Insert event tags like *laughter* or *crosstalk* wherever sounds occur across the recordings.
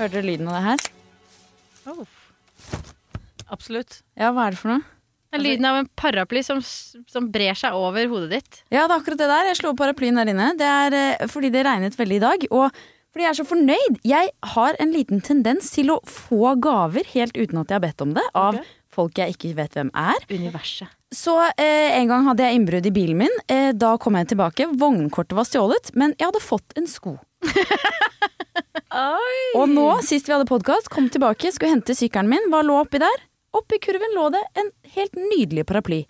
Hørte dere lyden av det her? Absolutt. Ja, hva er det for noe? Det er lyden av en paraply som, som brer seg over hodet ditt. Ja, det er akkurat det der. Jeg slo opp paraplyen der inne. Det er eh, fordi det regnet veldig i dag. Og fordi jeg er så fornøyd. Jeg har en liten tendens til å få gaver helt uten at jeg har bedt om det, av okay. folk jeg ikke vet hvem er. Universet. Så eh, en gang hadde jeg innbrudd i bilen min. Eh, da kom jeg tilbake. Vognkortet var stjålet, men jeg hadde fått en sko. *laughs* Og nå, sist vi hadde podkast, kom tilbake, skulle hente sykkelen min. Hva lå oppi der? Oppi kurven lå det en helt nydelig paraply.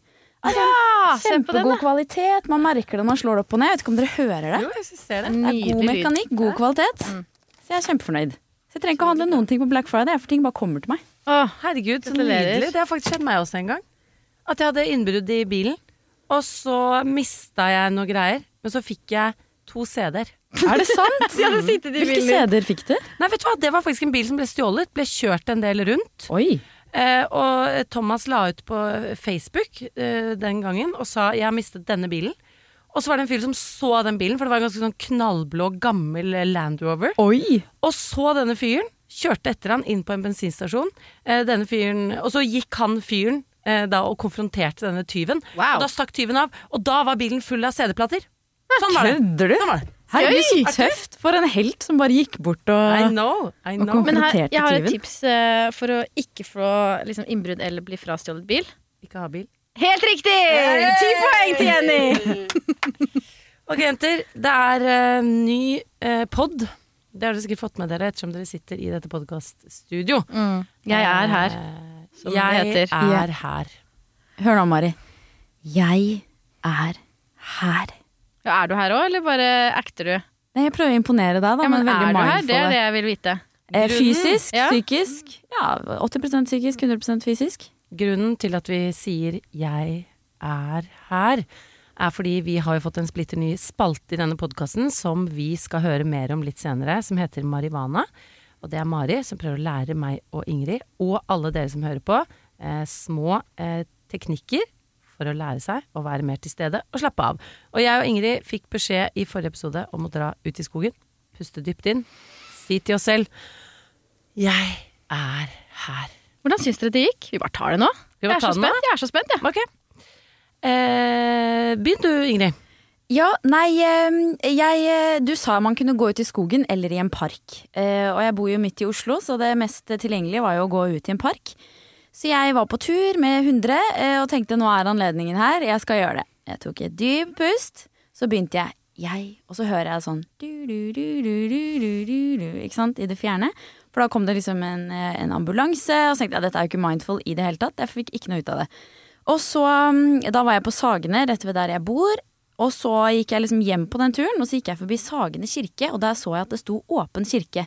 Altså, ja, kjempegod den, kvalitet. Man merker det når man slår det opp og ned. Jeg vet ikke om dere hører det. Jo, jeg ser det. Det er god mekanikk, god kvalitet. Så jeg er kjempefornøyd. Så jeg trenger ikke å handle noen ting på Black Friday, for ting bare kommer til meg. Å, Herregud, så nydelig. Det har faktisk skjedd meg også en gang. At jeg hadde innbrudd i bilen, og så mista jeg noe greier. Men så fikk jeg to CD-er. Er det sant? *laughs* De hadde sittet i Hvilke bilen. CD-er fikk du? Nei, vet du hva, det var faktisk en bil som ble stjålet. Ble kjørt en del rundt. Oi. Eh, og Thomas la ut på Facebook eh, den gangen og sa 'jeg har mistet denne bilen'. Og så var det en fyr som så den bilen, for det var en ganske sånn knallblå, gammel eh, Land Rover. Oi. Og så denne fyren, kjørte etter han inn på en bensinstasjon. Eh, denne fyren, og så gikk han fyren eh, da og konfronterte denne tyven. Wow. Og da stakk tyven av, og da var bilen full av CD-plater. Sånn var det. Kødder du? Sånn var det. Herregud, så tøft for en helt som bare gikk bort I og know, I Og know. Men her, jeg har et tips uh, for å ikke få liksom, innbrudd eller bli frastjålet bil. Ikke ha bil. Helt riktig! Ti poeng til Jenny! *laughs* Ok, jenter. Det er uh, ny uh, pod. Det har dere sikkert fått med dere ettersom dere sitter i dette podkaststudio. Jeg er her. som det jeg heter. er her. Hør nå, Mari. Jeg er her. Ja, er du her òg, eller bare acter du? Nei, jeg prøver å imponere deg, da, Ja, men men er du her? Det er det jeg vil vite. Eh, fysisk, Ja. psykisk. Ja, 80% psykisk, 100% fysisk. Grunnen til at vi sier 'jeg er her', er fordi vi har jo fått en splitter ny spalte i denne podkasten som vi skal høre mer om litt senere, som heter Marivana. Og det er Mari som prøver å lære meg og Ingrid, og alle dere som hører på, eh, små eh, teknikker for å lære seg å være mer til stede og slappe av. Og jeg og Ingrid fikk beskjed i forrige episode om å dra ut i skogen, puste dypt inn, si til oss selv 'jeg er her'. Hvordan syns dere det gikk? Vi bare tar det nå. Jeg er spent. Jeg er så spent, jeg. Ok. Eh, begynn du, Ingrid. Ja, nei, jeg eh, Du sa man kunne gå ut i skogen eller i en park. Eh, Og jeg bor jo midt i Oslo, så det mest tilgjengelige var jo å gå ut i en park. Så jeg var på tur med 100 eh, og tenkte nå er anledningen her, jeg skal gjøre det. Jeg tok et dyp pust, så begynte jeg. Jeg, og så hører jeg sånn «du-du-du-du-du-du-du-du», Ikke sant, i det fjerne. For da kom det liksom en, eh, en ambulanse, og så tenkte jeg dette er jo ikke mindful i det hele tatt. Jeg fikk ikke noe ut av det. Og så, mm, Da var jeg på Sagene, rett ved der jeg bor. Og så gikk jeg liksom hjem på den turen, og så gikk jeg forbi Sagene kirke, og der så jeg at det sto åpen kirke.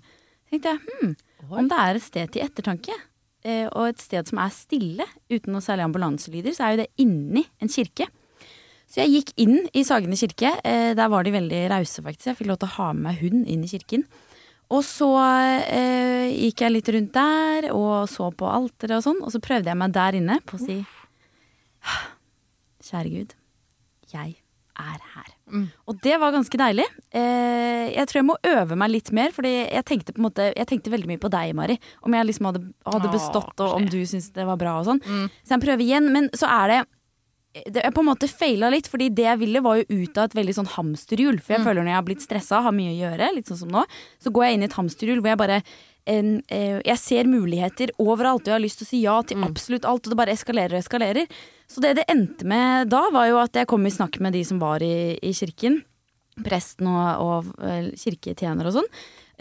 tenkte jeg hm, om det er et sted til ettertanke og et sted som er stille, uten noe særlig ambulanselyder, så er jo det inni en kirke. Så jeg gikk inn i Sagene kirke. Eh, der var de veldig rause, faktisk. Jeg fikk lov til å ha med meg hund inn i kirken. Og så eh, gikk jeg litt rundt der og så på alteret og sånn, og så prøvde jeg meg der inne på å si Kjære Gud, jeg er her. Og det var ganske deilig. Eh, jeg tror jeg må øve meg litt mer, Fordi jeg tenkte måte Jeg tenkte veldig mye på deg, Mari. Om jeg liksom hadde, hadde Åh, bestått, og om du syntes det var bra og sånn. Mm. Så jeg prøver igjen. Men så er det det, jeg på en måte feila litt, fordi det jeg ville var jo ut av et veldig sånn hamsterhjul. For jeg Mm. føler når jeg har blitt stressa, har mye å gjøre, litt sånn som nå, så går jeg inn i et hamsterhjul hvor jeg bare en, eh, Jeg ser muligheter overalt, og jeg har lyst til å si ja til Mm. absolutt alt, og det bare eskalerer og eskalerer. Så det det endte med da, var jo at jeg kom i snakk med de som var i, i kirken. Presten og, og eh, kirketjener og sånn.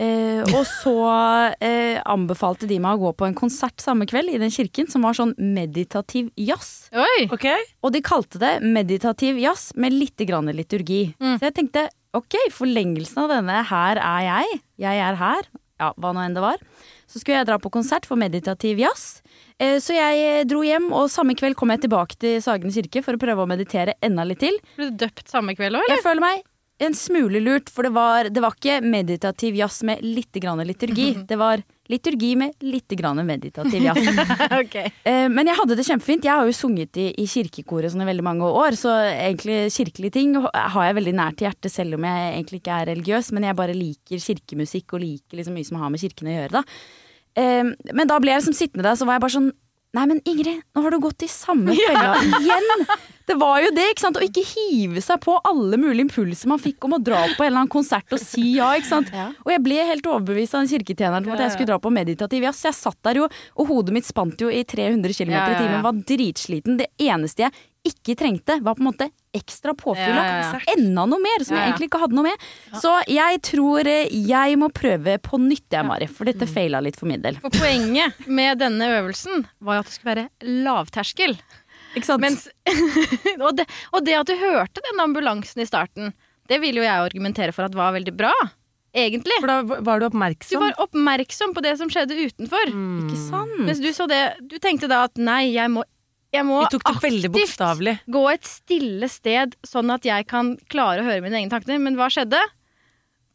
Eh, og så *laughs* eh, anbefalte de meg å gå på en konsert samme kveld i den kirken som var sånn meditativ jazz. Oi! Ok? Og de kalte det meditativ jazz med litt grann liturgi. Mm. Så jeg tenkte ok, forlengelsen av denne her er jeg, jeg er her, ja, hva nå enn det var. Så skulle jeg dra på konsert for meditativ jazz. Eh, Så jeg eh, dro hjem, og samme kveld kom jeg tilbake til Sagene kirke for å prøve å meditere enda litt til. Ble du døpt samme kveld òg, eller? Jeg føler meg en smule lurt, for det var, det var ikke meditativ jazz med litt grann liturgi. *laughs* Det var liturgi med litt grann meditativ jazz. *laughs* ok. Eh, Men jeg hadde det kjempefint. Jeg har jo sunget i, i kirkekoret sånn i veldig mange år, så egentlig kirkelige ting har jeg veldig nært til hjertet, selv om jeg egentlig ikke er religiøs. Men jeg bare liker kirkemusikk og liker liksom mye som har med kirken å gjøre, da. Eh, Men da ble jeg liksom sittende der, så var jeg bare sånn Nei, men Ingrid, nå har du gått i samme fella igjen! Det var jo det, ikke sant? Å ikke hive seg på alle mulige impulser man fikk om å dra på en eller annen konsert og si ja, ikke sant. Og jeg ble helt overbevist av den kirketjeneren om at jeg skulle dra på meditativ jazz. Jeg satt der jo, og hodet mitt spant jo i 300 km Ja, ja, i timen, var dritsliten. Det eneste jeg ikke trengte, var på en måte ekstra påfyll av Ja, ja, ja. enda noe mer, som Ja, jeg egentlig ikke hadde noe med. Så jeg tror eh, jeg må prøve på nytt, jeg, Mari, for Mm. dette feila litt for min del. For poenget med denne øvelsen var jo at det skulle være lavterskel. Ikke sant? Mens, *laughs* og, det, og det at du hørte den ambulansen i starten, det vil jo jeg argumentere for at var veldig bra. Egentlig. For da var du Du oppmerksom. var oppmerksom på det som skjedde utenfor. ikke sant? Mens du så det Du tenkte da at nei, jeg må, jeg må aktivt gå et stille sted, sånn at jeg kan klare å høre mine egne tanker. Men hva skjedde?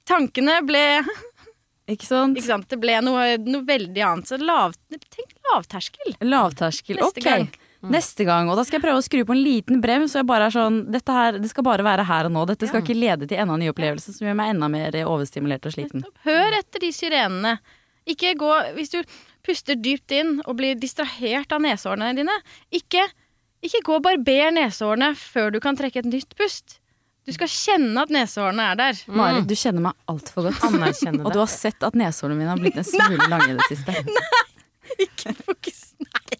Tankene ble *laughs* Ikke sant? Ikke sant? Det ble noe, noe veldig annet. Så lav, tenk lavterskel. Lavterskel. Neste ok. gang. Neste gang. Og da skal jeg prøve å skru på en liten brems. Så jeg bare er sånn Dette her, det skal bare være her og nå. Dette skal ikke lede til enda en ny opplevelse som gjør meg enda mer overstimulert og sliten. Hør etter de syrenene. Ikke gå Hvis du puster dypt inn og blir distrahert av nesehårene dine, ikke, ikke gå og barber nesehårene før du kan trekke et nytt pust. Du skal kjenne at nesehårene er der. Mari, du kjenner meg altfor godt. Anerkjenne *laughs* Og du har sett at neshårene mine har blitt en smule lange i det siste. *laughs* Nei, ikke fokus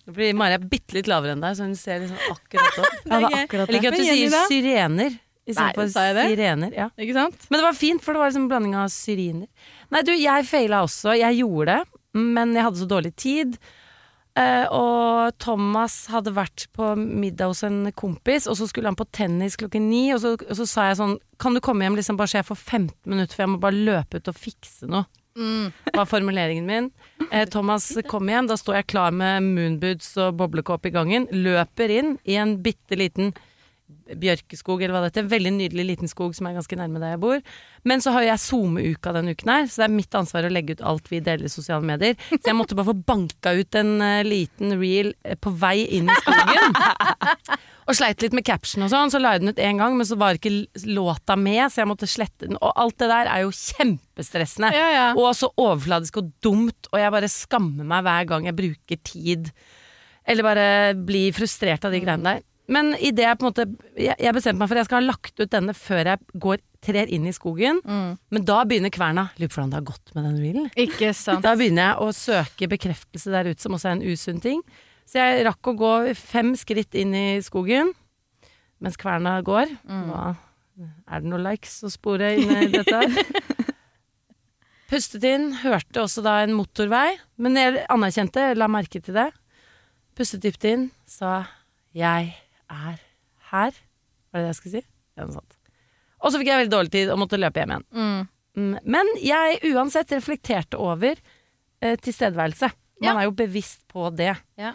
Nå blir Mari er bitte litt lavere enn deg, så hun ser liksom akkurat opp. Ja, det er akkurat Jeg liker at du sier da? syrener Nei, istedenfor sa jeg det? sirener. Ja. Ikke sant? Men det var fint, for det var liksom en blanding av syriner. Nei, du, jeg feila også. Jeg gjorde det, men jeg hadde så dårlig tid. Uh, og Thomas hadde vært på middag hos en kompis, og så skulle han på tennis klokken ni. Og så, og så sa jeg sånn Kan du komme hjem liksom bare så jeg får 15 minutter, for jeg må bare løpe ut og fikse noe. var formuleringen min. Uh, Thomas kom hjem, da står jeg klar med moonboots og boblekåpe i gangen. Løper inn i en bitte liten bjørkeskog, eller hva det heter. Veldig nydelig liten skog som er ganske nærme der jeg bor. Men så har jo jeg SoMe-uka denne uken her, så det er mitt ansvar å legge ut alt vi deler i sosiale medier. Så jeg måtte bare få banka ut en uh, liten reel uh, på vei inn i skogen. Og sleit litt med caption og sånn, så la jeg den ut én gang, men så var ikke låta med, så jeg måtte slette den. Og alt det der er jo kjempestressende. Ja, ja. Og så overfladisk og dumt, og jeg bare skammer meg hver gang jeg bruker tid. Eller bare blir frustrert av de greiene der. Men i det jeg på en måte Jeg, jeg bestemte meg for at jeg skal ha lagt ut denne før jeg går, trer inn i skogen. Men da begynner kverna. Lurer på hvordan det har gått med den reelen. Ikke sant. *laughs* Da begynner jeg å søke bekreftelse der ute, som også er en usunn ting. Så jeg rakk å gå fem skritt inn i skogen mens kverna går. Hva, er det noen likes å spore inn i dette? *laughs* Pustet inn, hørte også da en motorvei, men jeg anerkjente, la merke til det. Pustet dypt inn, sa 'jeg er her'. Var det det jeg skulle si? Ja, noe sånt. Og så fikk jeg veldig dårlig tid og måtte løpe hjem igjen. Mm. Mm, Men jeg uansett reflekterte over eh, tilstedeværelse. Man Ja. er jo bevisst på det. Ja.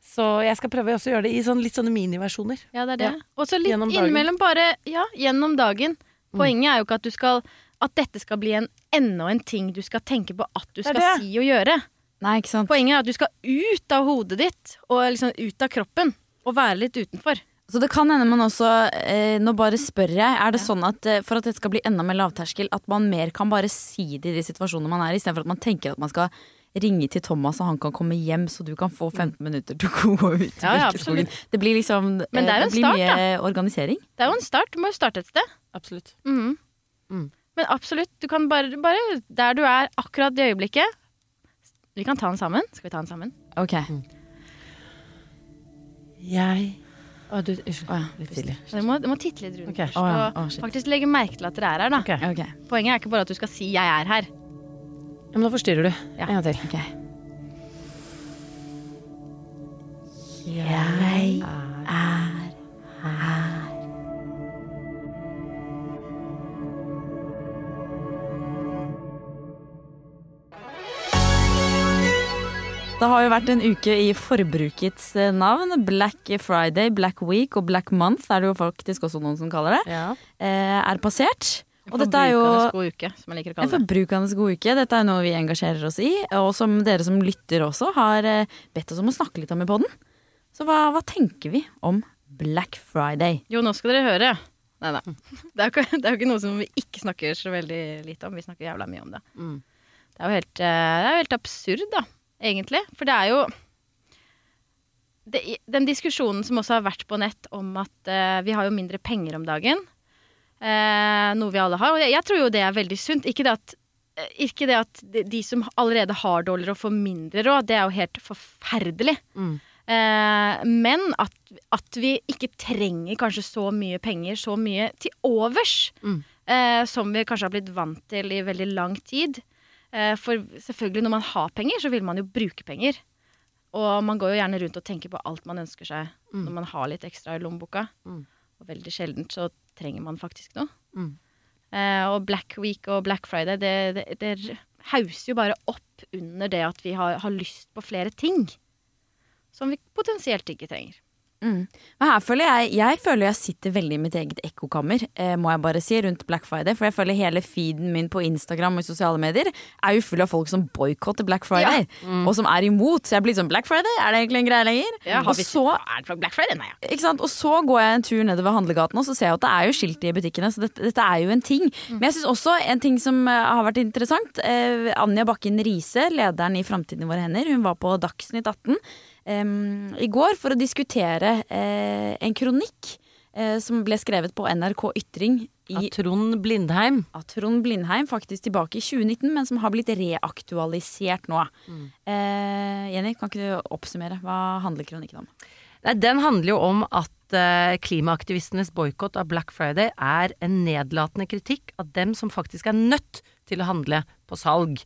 Så jeg skal prøve også å gjøre det i sånn, litt sånne miniversjoner. Ja, det er det. Ja. Og så litt. Mm. innimellom bare Ja, gjennom dagen. Poenget er jo ikke at du skal At dette skal bli en enda en ting du skal tenke på at du Det skal det. si og gjøre. Nei, ikke sant. Poenget er at du skal ut av hodet ditt og liksom ut av kroppen. Og være litt utenfor. Så det kan hende man også eh, Nå bare spør jeg. Er det sånn at eh, for at det skal bli enda mer lavterskel, at man mer kan bare si det i de situasjonene man er i, istedenfor at man tenker at man skal ringe til Thomas, og han kan komme hjem, så du kan få 15 minutter til å gå ut Ja, ja, Det blir liksom Men det er eh, en blir start, mye organisering. Det er jo en start. Du må jo starte et sted. Absolutt. Mhm. Mm. Men absolutt, du kan bare, bare der du er akkurat i øyeblikket. Vi kan ta den sammen. Skal vi ta den sammen? Ok. Jeg Å, du, unnskyld. Å ja, Litt tidlig. Du må, du må titte litt rundt Ok. først. Å ja, å, shit. faktisk legge merke til at dere er her. da. Ok. Ok. Poenget er ikke bare at du skal si 'jeg er her'. Ja, men da forstyrrer du. Ja. En gang til. ok. Jeg Det har jo vært en uke i forbrukets eh, navn. Black Friday, Black Week og Black Month er det jo faktisk også noen som kaller det. Ja. Eh, er passert. Og dette er jo god uke, som jeg liker å kalle det. En forbrukernes god uke. Dette er noe vi engasjerer oss i, og som dere som lytter også har eh, bedt oss om å snakke litt om i poden. Så hva, hva tenker vi om Black Friday? Jo, nå skal dere høre. Nei, da. *laughs* Det er, jo ikke, ikke noe som vi ikke snakker så veldig lite om. Vi snakker jævla mye om det. Mm. Det er jo helt, det er helt absurd, da, egentlig. For det er jo det, Den diskusjonen som også har vært på nett om at uh, vi har jo mindre penger om dagen. Uh, noe vi alle har. Og jeg, jeg tror jo det er veldig sunt. Ikke det at uh, ikke det at de, de som allerede har dårligere og får mindre råd, det er jo helt forferdelig. Mm. Men at, at vi ikke trenger kanskje så mye penger, så mye til overs, Mm. eh, som vi kanskje har blitt vant til i veldig lang tid. Eh, for selvfølgelig, når man har penger, så vil man jo bruke penger. Og man går jo gjerne rundt og tenker på alt man ønsker seg Mm. når man har litt ekstra i lommeboka. Mm. Og veldig sjeldent så trenger man faktisk noe. Mm. Eh, og Black Week og Black Friday, det, det, det hauser jo bare opp under det at vi har, har lyst på flere ting. Som vi potensielt ikke trenger. Mm. Her føler jeg, jeg føler jeg sitter veldig i mitt eget ekkokammer, eh, må jeg bare si, rundt Black Friday. For jeg føler hele feeden min på Instagram og sosiale medier er jo full av folk som boikotter Black Friday. Og som er imot. Så jeg blir sånn Black Friday, er det egentlig en greie lenger? Ja, og så Er det fra Black Friday? Nei, ja. Og så går jeg en tur nedover handlegaten, og så ser jeg at det er jo skilt i butikkene. Så dette, dette er jo en ting. Men jeg syns også en ting som eh, har vært interessant. Eh, Anja Bakken Riise, lederen i Framtiden i våre hender, hun var på Dagsnytt 18 em, i går for å diskutere eh, en kronikk eh, som ble skrevet på NRK Ytring Av Trond Blindheim. av Trond Blindheim, faktisk tilbake i 2019, men som har blitt reaktualisert nå. Eh, Jenny, kan ikke du oppsummere? Hva handler kronikken om? Nei, den handler jo om at klimaaktivistenes boikott av Black Friday er en nedlatende kritikk av dem som faktisk er nødt til å handle på salg.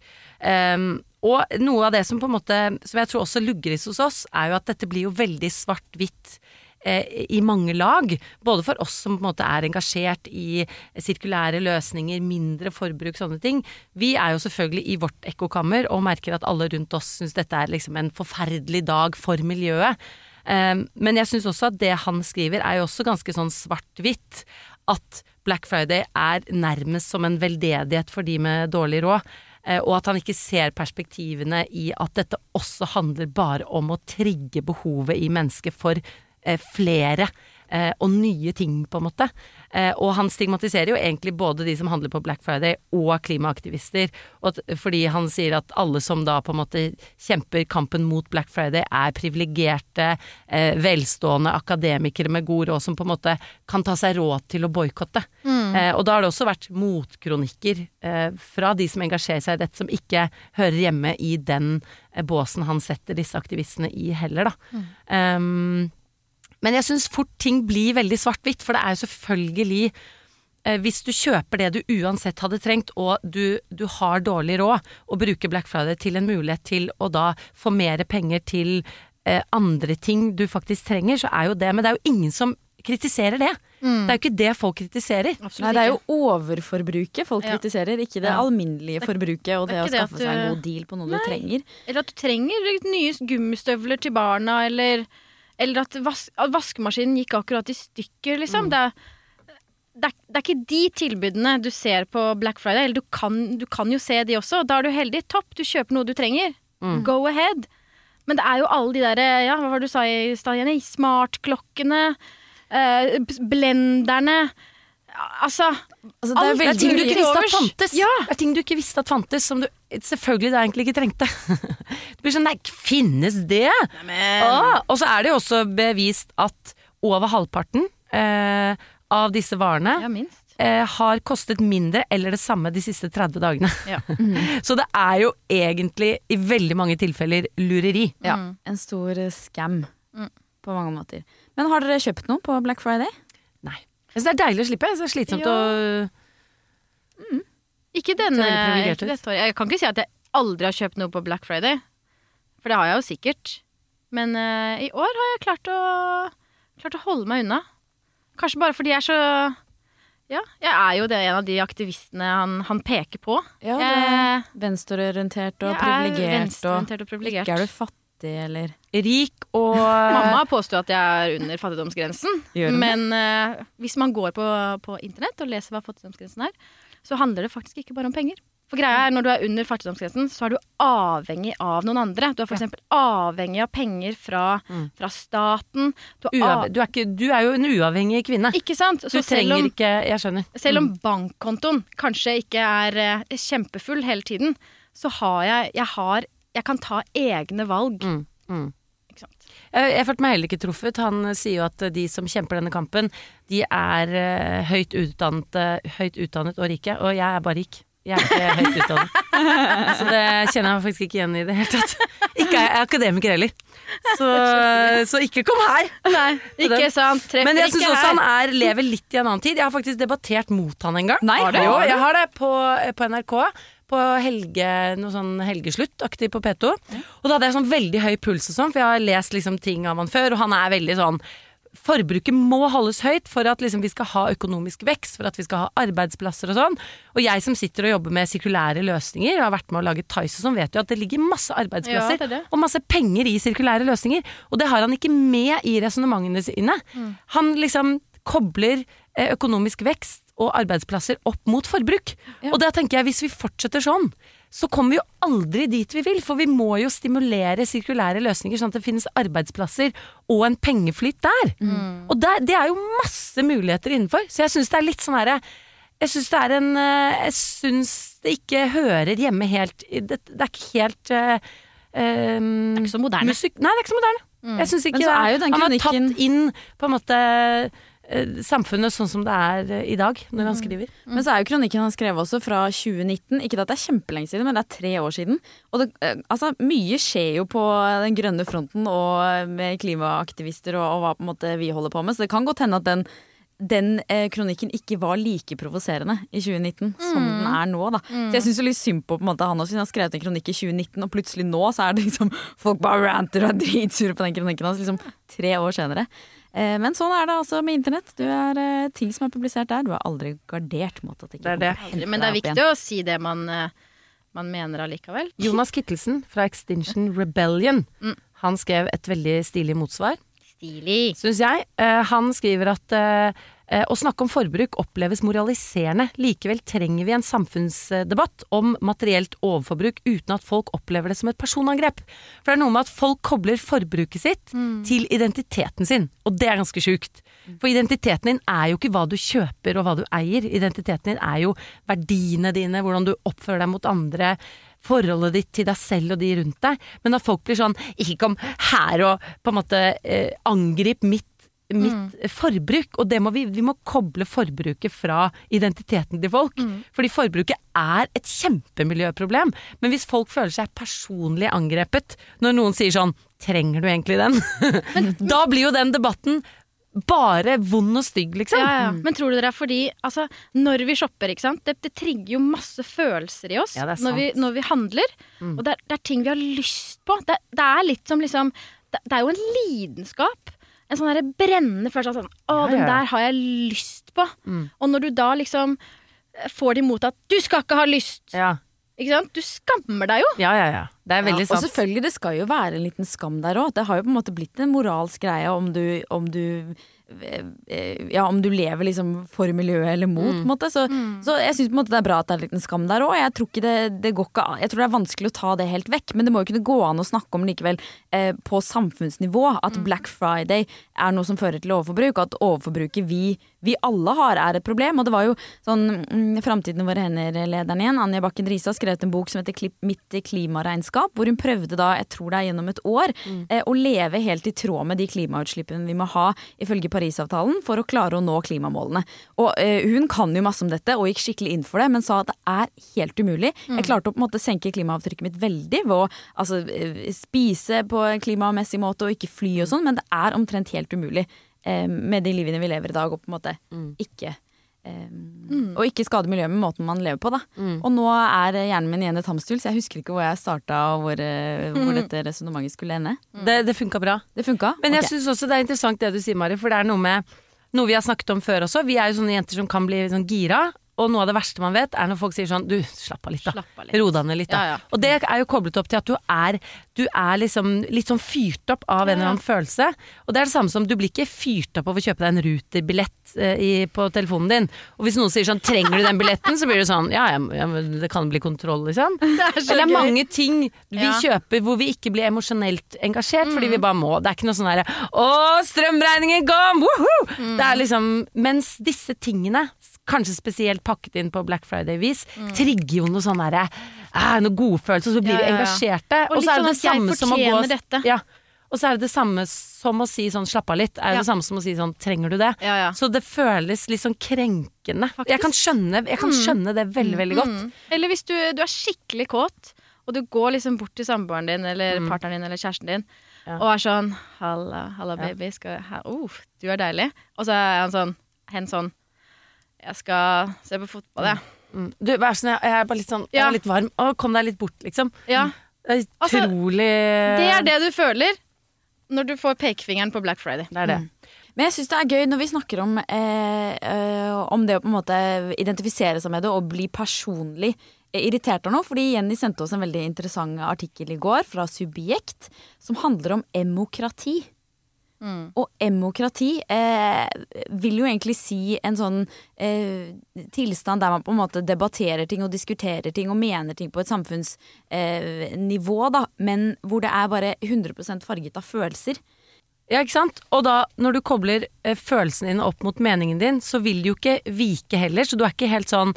Og noe av det som på en måte, som jeg tror også lugres hos oss, er jo at dette blir jo veldig svart-hvitt. eh, I mange lag, både for oss som på en måte er engasjert i sirkulære løsninger, mindre forbruk, sånne ting. Vi er jo selvfølgelig i vårt ekkokammer og merker at alle rundt oss syns dette er liksom en forferdelig dag for miljøet. Um, men jeg syns også at det han skriver er jo også ganske sånn svart-hvitt. At Black Friday er nærmest som en veldedighet for de med dårlig råd. Eh, Og at han ikke ser perspektivene i at dette også handler bare om å trigge behovet i mennesket for eh, flere og nye ting, på en måte. Eh, og han stigmatiserer jo egentlig både de som handler på Black Friday og klimaaktivister. Og fordi han sier at alle som da på en måte kjemper kampen mot Black Friday, er privilegerte, eh, velstående akademikere med god råd som på en måte kan ta seg råd til å boikotte. Mm. og da har det også vært motkronikker eh, fra de som engasjerer seg i dette, som ikke hører hjemme i den eh, båsen han setter disse aktivistene i heller, da. Um, men jeg syns fort ting blir veldig svart-hvitt, for det er jo selvfølgelig eh, Hvis du kjøper det du uansett hadde trengt, og du, du har dårlig råd, og bruker Black Friday til en mulighet til å da få mer penger til eh, andre ting du faktisk trenger, så er jo det Men det er jo ingen som kritiserer det. Det er jo ikke det folk kritiserer. Absolutt Nei, det er jo overforbruket folk Ja. kritiserer, ikke det Ja. alminnelige forbruket og det det, er å skaffe du... seg en god deal på noe Nei. du trenger. Eller at du trenger nye gummistøvler til barna, eller, eller at, vas at vaskemaskinen gikk akkurat i stykker, liksom. Det, er, det, er, det er ikke de tilbudene du ser på Black Friday. Eller du kan, du kan jo se de også. Da er du heldig. Topp, du kjøper noe du trenger. Go ahead. Men det er jo alle de derre Ja, hva var det du sa i stad, Jenny? Smartklokkene. eh, blenderne. Altså, Altså, Alt Det er ting du ikke visste at fantes. Ja. Det er ting du ikke visste at fantes, som du selvfølgelig da egentlig ikke trengte. *laughs* Du blir sånn Nei, finnes det? Ah, og så er det jo også bevist at over halvparten eh, av disse varene ja, minst. eh, har kostet mindre eller det samme de siste 30 dagene. Ja. *laughs* Så det er jo egentlig i veldig mange tilfeller lureri. Ja, Mm. en stor eh, scam Mm. på mange måter. Men har dere kjøpt noe på Black Friday? Jeg syns det er deilig å slippe. Så slitsomt Ja. å Ikke denne er ikke dette året. Jeg kan ikke si at jeg aldri har kjøpt noe på Black Friday. For det har jeg jo sikkert. Men uh, i år har jeg klart å, klart å holde meg unna. Kanskje bare fordi jeg er så Ja, jeg er jo det, en av de aktivistene han, han peker på. Ja, det er venstreorientert og er privilegert. Venstreorientert og privilegert. ikke er du fattig, eller Rik og Mamma påstår at jeg er under fattigdomsgrensen. Men uh, hvis man går på, på internett og leser hva fattigdomsgrensen er, så handler det faktisk ikke bare om penger. For greia er, Når du er under fattigdomsgrensen, så er du avhengig av noen andre. Du er for eksempel avhengig av penger fra, fra staten. Du er av, du, er ikke, du er jo en uavhengig kvinne. ikke sant? Du Så du trenger om, ikke Jeg skjønner. selv om bankkontoen kanskje ikke er eh, kjempefull hele tiden, så har jeg Jeg, har, jeg kan ta egne valg. Mm, mm. Ikke sant? Jeg, jeg følte meg heller ikke truffet. Han eh, sier jo at de som kjemper denne kampen, de er uh, høyt, utdannet, uh, høyt utdannet og rike, og jeg er bare rik. Jeg er ikke høyt utdannet. *laughs* Så det kjenner jeg meg faktisk ikke igjen i det hele tatt. Ikke er jeg akademiker heller. Så, så ikke kom her! Nei, ikke sant? Treffer Men jeg syns også her. han er, lever litt i en annen tid. Jeg har faktisk debattert mot han en gang. Nei, har du? Jo, jeg har det på, på NRK. På helge, noe sånn helgeslutt-aktig på P2. Og da hadde jeg sånn veldig høy puls og sånn, for jeg har lest liksom ting av han før, og han er veldig sånn Forbruket må holdes høyt for at liksom vi skal ha økonomisk vekst, for at vi skal ha arbeidsplasser og sånn. Og jeg som sitter og jobber med sirkulære løsninger, og har vært med å lage Tice og sånn, vet jo at det ligger masse arbeidsplasser Ja, det det. og masse penger i sirkulære løsninger. Og det har han ikke med i resonnementene sine. Han liksom kobler eh, økonomisk vekst og arbeidsplasser opp mot forbruk. Og da tenker jeg, hvis vi fortsetter sånn, så kommer vi jo aldri dit vi vil. For vi må jo stimulere sirkulære løsninger sånn at det finnes arbeidsplasser og en pengeflyt der. Og der, det er jo masse muligheter innenfor. Så jeg syns det er litt sånn herre jeg syns det er en eh, Jeg syns det ikke hører hjemme helt Det, det er ikke helt eh, eh, Det er ikke så moderne. Nei, det er ikke så moderne. Jeg syns ikke Men så er jo den Han har tatt inn på en måte samfunnet sånn som det er eh, i dag, når han skriver. Men så er jo kronikken han skrev også fra 2019. Ikke at det er kjempelenge siden, men det er tre år siden. Og det, eh, altså, mye skjer jo på den grønne fronten og med klimaaktivister og, og hva på en måte vi holder på med. Så det kan godt hende at den, den eh, kronikken ikke var like provoserende i 2019 som den er nå. Da. Så jeg syns litt synd på, på en måte, han også, siden han har skrevet en kronikk i 2019, og plutselig nå så er det liksom folk bare ranter og er dritsure på den kronikken hans liksom tre år senere. Eh, men sånn er det altså med internett. Du er, eh, ting som er publisert der, du er aldri gardert mot at det ikke Det er til å Men det er opp viktig å si det man, eh, man mener allikevel. Jonas Kittelsen fra Extinction Rebellion, *laughs* han skrev et veldig stilig motsvar, Stilig. syns jeg. Eh, han skriver at å snakke om forbruk oppleves moraliserende. Likevel trenger vi en samfunnsdebatt om materielt overforbruk uten at folk opplever det som et personangrep. For det er noe med at folk kobler forbruket sitt til identiteten sin, og det er ganske sjukt. For identiteten din er jo ikke hva du kjøper og hva du eier. Identiteten din er jo verdiene dine, hvordan du oppfører deg mot andre forholdet ditt til deg selv og de rundt deg, men at folk blir sånn Ikke kom her og på en måte eh, angrip mitt, mitt forbruk. Og det må vi, vi må koble forbruket fra identiteten til folk. Fordi forbruket er et kjempemiljøproblem. Men hvis folk føler seg personlig angrepet når noen sier sånn Trenger du egentlig den? *laughs* da blir jo den debatten bare vond og stygg, liksom. Ja, ja. Men tror du det er fordi altså, Når vi shopper, ikke sant? Det, det trigger jo masse følelser i oss Ja, når, vi. Mm. når vi handler. Og det er, det er ting vi har lyst på. Det, det er litt som liksom det, det er jo en lidenskap. En sånn der brennende følelse av sånn Å, Ja, den der har jeg lyst på. Mm. Og når du da liksom får det imot at du skal ikke ha lyst. Ja, Ikke sant? Du skammer deg jo. ja, ja. ja. Det er veldig Ja, og selvfølgelig, det skal jo være en liten skam der òg. Det har jo på en måte blitt en moralsk greie om du, om du eh, Ja, om du lever liksom for miljøet eller mot, på en måte. Så, så jeg syns det er bra at det er en liten skam der òg. Jeg tror ikke det, det går ikke Jeg tror det er vanskelig å ta det helt vekk, men det må jo kunne gå an å snakke om likevel eh, på samfunnsnivå at Black Friday er noe som fører til overforbruk, og at overforbruket vi, vi alle har, er et problem. Og det var jo sånn mm, Framtiden i våre hender-lederen igjen, Anja Bakken Riise, har skrevet en bok som heter Klipp- Mitt klimaregnskap, hvor hun prøvde da, jeg tror det er gjennom et år, eh, å leve helt i tråd med de klimautslippene vi må ha ifølge Parisavtalen for å klare å nå klimamålene. Og eh, hun kan jo masse om dette og gikk skikkelig inn for det, men sa at det er helt umulig. Jeg klarte å på en måte senke klimaavtrykket mitt veldig ved å altså, eh, spise på en klimamessig måte og ikke fly og sånn, men det er omtrent helt umulig eh, med de livene vi lever i dag, og på en måte ikke eh, Og ikke skade miljøet med måten man lever på, da. Og nå er hjernen min igjen et hamsterhjul, så jeg husker ikke hvor jeg starta og hvor, mm. hvor dette resonnementet skulle ende. Det, det funka bra. Det funka? Men jeg Ok. syns også det er interessant det du sier, Mari, for det er noe med noe vi har snakket om før også. Vi er jo sånne jenter som kan bli sånn gira. Og noe av det verste man vet, er når folk sier sånn Du, slapp av litt, da. Ro deg ned litt, da. Ja, ja. Og det er jo koblet opp til at du er, du er liksom litt sånn fyrt opp av en eller annen følelse. Og det er det samme som du blir ikke fyrt opp av å kjøpe deg en ruterbillett eh, på telefonen din. Og hvis noen sier sånn Trenger du den billetten? Så blir det sånn Ja, ja, det kan bli kontroll, liksom. *laughs* Det er så Eller det er mange ting vi kjøper hvor vi ikke blir emosjonelt engasjert fordi vi bare må. Det er ikke noe sånn herre Å, strømregningen kom! Woohoo! Det er liksom Mens disse tingene, kanskje spesielt pakket inn på Black Friday-vis, trigger jo noe sånn derre eh, Noe godfølelse, og så blir vi ja, ja. engasjerte. Og og så er det det samme som å gå dette. Ja. Og så er det det samme som å si sånn slapp av litt, er jo Ja. det samme som å si sånn trenger du det? Ja, ja. Så det føles litt sånn krenkende. Jeg kan skjønne, jeg kan skjønne det veldig, veldig godt. Mm. Eller hvis du, du er skikkelig kåt, og du går liksom bort til samboeren din eller Mm. partneren din eller kjæresten din og er sånn 'Halla, halla baby, skal, ha, uh, du er deilig.' Og så er han sånn hen sånn 'Jeg skal se på fotball, jeg.' Mm. Du, vær sånn, jeg jeg er bare litt sånn Jeg er litt varm. Å, kom deg litt bort, liksom. Ja. Det er Altså, utrolig Det er det du føler når du får pekefingeren på Black Friday. Det er det. Men jeg syns det er gøy når vi snakker om, eh, eh, om det å på en måte identifisere seg med det og bli personlig irritert av noe. Fordi Jenny sendte oss en veldig interessant artikkel i går fra Subjekt som handler om emokrati. Og emokrati eh, vil jo egentlig si en sånn eh, tilstand der man på en måte debatterer ting og diskuterer ting og mener ting på et samfunnsnivå, eh, da, men hvor det er bare 100 farget av følelser. Ja, ikke sant? Og da, når du kobler eh, følelsene dine opp mot meningen din, så vil det jo ikke vike heller, så du er ikke helt sånn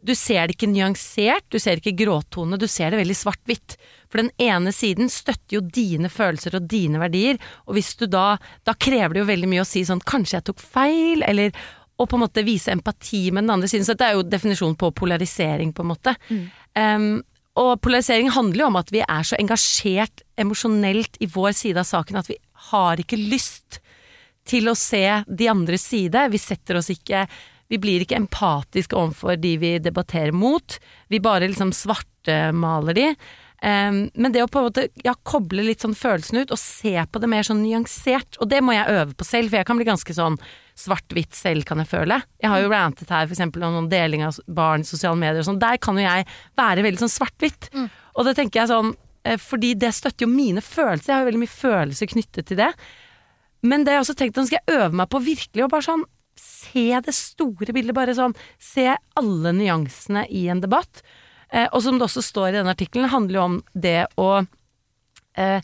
Du ser det ikke nyansert, du ser ikke gråtone, du ser det veldig svart-hvitt. For den ene siden støtter jo dine følelser og dine verdier, og hvis du da Da krever det jo veldig mye å si sånn Kanskje jeg tok feil, eller og på en måte vise empati med den andre siden. Så dette er jo definisjonen på polarisering, på en måte. Um, og polarisering handler jo om at vi er så engasjert emosjonelt i vår side av saken at vi har ikke lyst til å se de andres side. Vi setter oss ikke Vi blir ikke empatiske overfor de vi debatterer mot. Vi bare liksom svartemaler de. Um, men det å på en måte ja, koble litt sånn følelsene ut og se på det mer sånn nyansert, og det må jeg øve på selv, for jeg kan bli ganske sånn svart-hvitt selv, kan jeg føle. Jeg har jo rantet her eksempel om noen deling av barn i sosiale medier og sånn. Der kan jo jeg være veldig sånn svart-hvitt. Og det tenker jeg sånn eh, fordi det støtter jo mine følelser. Jeg har jo veldig mye følelser knyttet til det. Men det jeg også tenkt, nå skal jeg øve meg på virkelig å bare sånn se det store bildet. Bare sånn se alle nyansene i en debatt. Eh, og som det også står i denne artikkelen, handler jo om det å eh,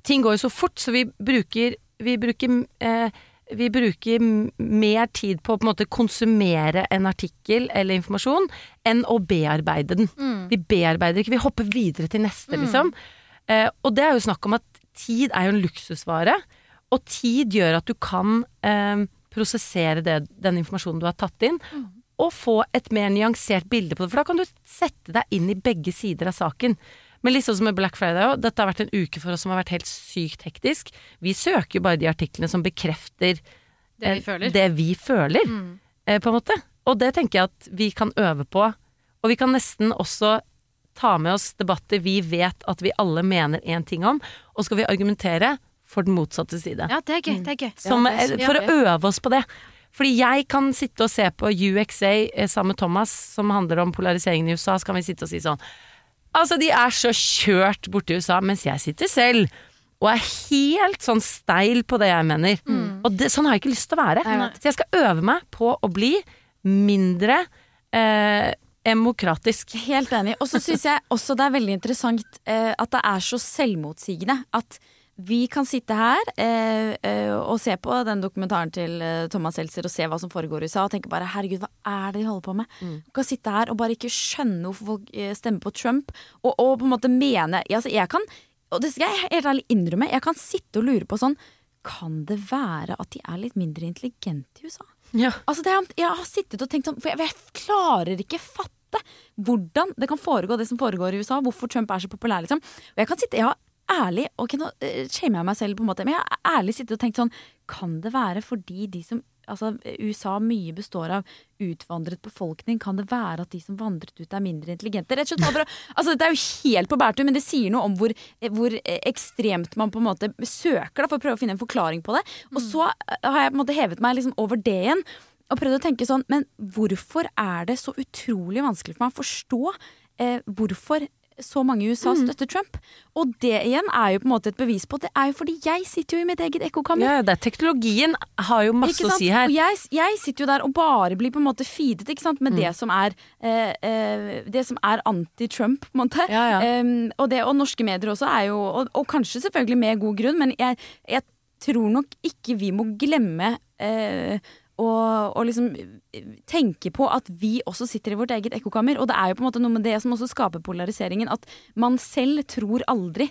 Ting går jo så fort, så vi bruker Vi bruker, eh, vi bruker mer tid på å på en måte konsumere en artikkel eller informasjon enn å bearbeide den. Vi bearbeider ikke, vi hopper videre til neste, liksom. Eh, og det er jo snakk om at tid er jo en luksusvare, og tid gjør at du kan eh, prosessere det, den informasjonen du har tatt inn, og få et mer nyansert bilde på det. For da kan du sette deg inn i begge sider av saken. Men sånn som med Black Friday òg, dette har vært en uke for oss som har vært helt sykt hektisk. Vi søker jo bare de artiklene som bekrefter Det vi føler. det vi føler, eh, på en måte. Og det tenker jeg at vi kan øve på. Og vi kan nesten også ta med oss debatter vi vet at vi alle mener én ting om, og skal vi argumentere for den motsatte side. Ja, det er gøy. Det er gøy. Som, for å øve oss på det. Fordi jeg kan sitte og se på UXA eh, sammen med Thomas, som handler om polariseringen i USA, så kan vi sitte og si sånn Altså, de er så kjørt borte i USA, mens jeg sitter selv og er helt sånn steil på det jeg mener. Og det, sånn har jeg ikke lyst til å være. Nei. Så jeg skal øve meg på å bli mindre eh, demokratisk. Helt enig. Og så syns jeg også det er veldig interessant eh, at det er så selvmotsigende. At vi kan sitte her eh, eh, og se på den dokumentaren til eh, Thomas Seltzer og se hva som foregår i USA, og tenke bare herregud, hva er det de holder på med? Vi kan sitte her og bare ikke skjønne hvorfor folk eh, stemmer på Trump, og, og på en måte mene altså, Jeg kan, og det skal jeg helt ærlig innrømme, jeg kan sitte og lure på sånn Kan det være at de er litt mindre intelligente i USA? Ja. Altså det, er- jeg har sittet og tenkt sånn, for jeg, jeg klarer ikke fatte hvordan det kan foregå det som foregår i USA, hvorfor Trump er så populær, liksom. Og jeg kan sitte, jeg har ærlig, ok nå eh, shamer jeg meg selv på en måte, men jeg har ærlig sittet og tenkt sånn, kan det være fordi de som, altså USA mye består av utvandret befolkning, kan det være at de som vandret ut er mindre intelligente? Rett og slett, bare *laughs* altså Dette er jo helt på bærtur, men det sier noe om hvor, eh, hvor eh, ekstremt man på en måte søker da, for å prøve å finne en forklaring på det. Og så har jeg på en måte hevet meg liksom over det igjen, og prøvd å tenke sånn, men hvorfor er det så utrolig vanskelig for meg å forstå eh, hvorfor så mange i USA støtter Trump? Og det igjen er jo på en måte et bevis på at det er jo fordi jeg sitter jo i mitt eget ekkokammer. Ja, det er teknologien har jo masse å si her. Og jeg, jeg sitter jo der og bare blir på en måte feedet ikke sant? med Mm. det som er eh, eh, Det som er anti-Trump, på en måte. Ja, ja. Um, og, det, og norske medier også er jo og, og kanskje selvfølgelig med god grunn, men jeg, jeg tror nok ikke vi må glemme eh, og, og liksom eh, tenke på at vi også sitter i vårt eget ekkokammer. Og det er jo på en måte noe med det som også skaper polariseringen. At man selv tror aldri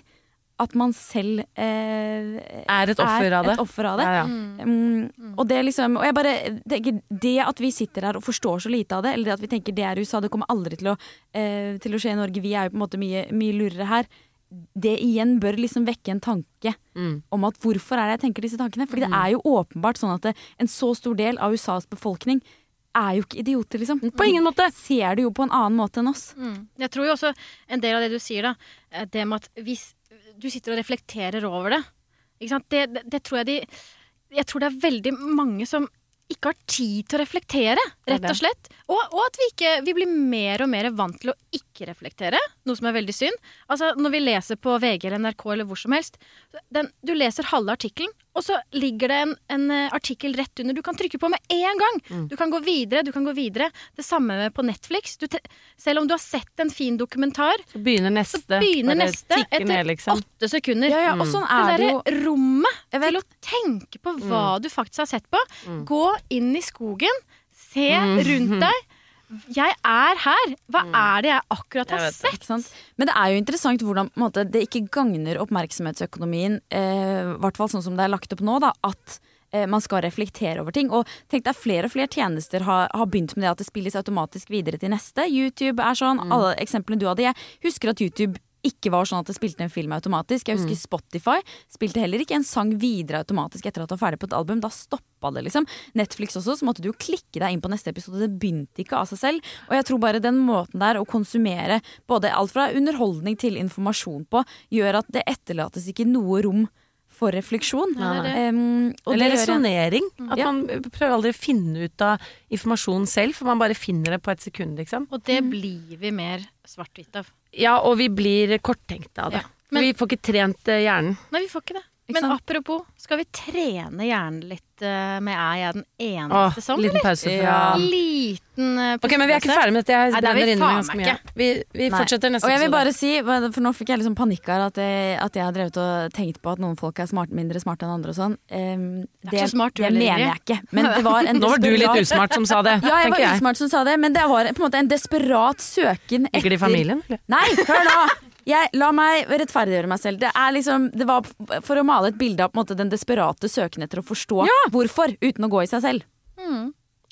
at man selv eh, Er et offer av det. Et offer av det. Ja, ja. Mm, og det liksom Og jeg bare tenker Det at vi sitter her og forstår så lite av det, eller det at vi tenker det er USA, det kommer aldri til å, eh, til å skje i Norge, vi er jo på en måte mye, mye lurere her. Det igjen bør liksom vekke en tanke Mm. om at hvorfor er det jeg tenker disse tankene? Fordi det er jo åpenbart sånn at det, en så stor del av USAs befolkning er jo ikke idioter, liksom. På ingen måte. Ser det jo på en annen måte enn oss. Mm. Jeg tror jo også en del av det du sier, da, eh, det med at hvis du sitter og reflekterer over det, ikke sant? Det, det, det tror jeg de Jeg tror det er veldig mange som ikke har tid til å reflektere, er rett og slett. Og, og at vi, ikke, vi blir mer og mer vant til å ikke reflektere, noe som er veldig synd. Altså, Når vi leser på VG eller NRK eller hvor som helst, den, du leser halve artikkelen, og så ligger det en, en eh, artikkel rett under. Du kan trykke på med en gang! Mm. Du kan gå videre, du kan gå videre. Det samme med på Netflix. Du selv om du har sett en fin dokumentar, Så begynner neste. så begynner neste etter ned, liksom. åtte sekunder. Ja, ja, og sånn er det derre rommet til å tenke på hva du faktisk har sett på. Gå inn i skogen, se rundt *laughs* deg. Jeg er her! Hva er det jeg akkurat har jeg sett? Det, sant? Men det er jo interessant hvordan måte, det ikke gagner oppmerksomhetsøkonomien, eh, hvert fall sånn som det er lagt opp nå, da, at eh, man skal reflektere over ting. Og tenk deg flere og flere tjenester har, har begynt med det at det spilles automatisk videre til neste. YouTube er sånn. Alle eksemplene du hadde. Jeg husker at YouTube ikke var sånn at det spilte en film automatisk. Jeg husker Spotify spilte heller ikke en sang videre automatisk etter at du var ferdig på et album. Da stoppa det, liksom. Netflix også, så måtte du jo klikke deg inn på neste episode. Det begynte ikke av seg selv. Og jeg tror bare den måten der å konsumere både alt fra underholdning til informasjon på, gjør at det etterlates ikke noe rom for refleksjon. Ja, det er det. Um, og Eller det resonnering. At Ja. man prøver aldri å finne ut av informasjon selv, for man bare finner det på et sekund, liksom. Og det blir vi mer svart-hvitt av. Ja, og vi blir korttenkte av det. Ja. Men- vi får ikke trent eh, hjernen. Nei, vi får ikke det. Ikke Men sant? apropos, skal vi trene hjernen litt uh, med Er jeg den Åh, eneste som, liten pause fra Ja. Liten uh, Ok, men vi er ikke ferdig med dette. Jeg er brenner inne med ganske mye. Vi, vi fortsetter neste Og jeg vil bare si, for nå fikk jeg liksom panikk her, at jeg, at jeg har drevet og tenkt på at noen folk er smart, mindre smarte enn andre og sånn. Um, er ikke så smart, det mener jeg ikke. Men det var en *laughs* Nå var du litt usmart som sa det, Ja, jeg var jeg. usmart som sa det, men det var på en måte en desperat søken etter Ligger det i familien, eller? Nei, hør nå! Jeg, la meg rettferdiggjøre meg selv. Det, er liksom, det var for å male et bilde av på en måte, den desperate søken etter å forstå hvorfor, uten å gå i seg selv.